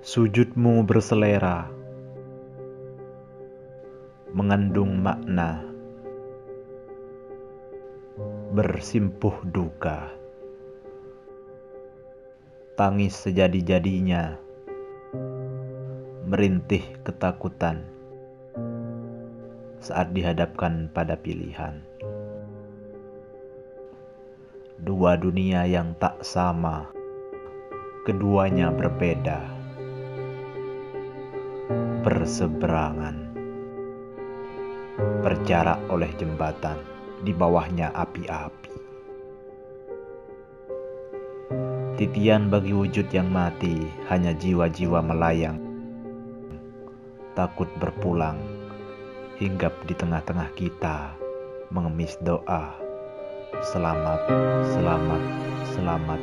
Sujudmu berselera, mengandung makna, bersimpuh duka, tangis sejadi-jadinya, merintih ketakutan. Saat dihadapkan pada pilihan. Dua dunia yang tak sama, keduanya berbeda berseberangan, berjarak oleh jembatan, di bawahnya api-api. Titian bagi wujud yang mati hanya jiwa-jiwa melayang, takut berpulang, hinggap di tengah-tengah kita, mengemis doa, selamat, selamat, selamat.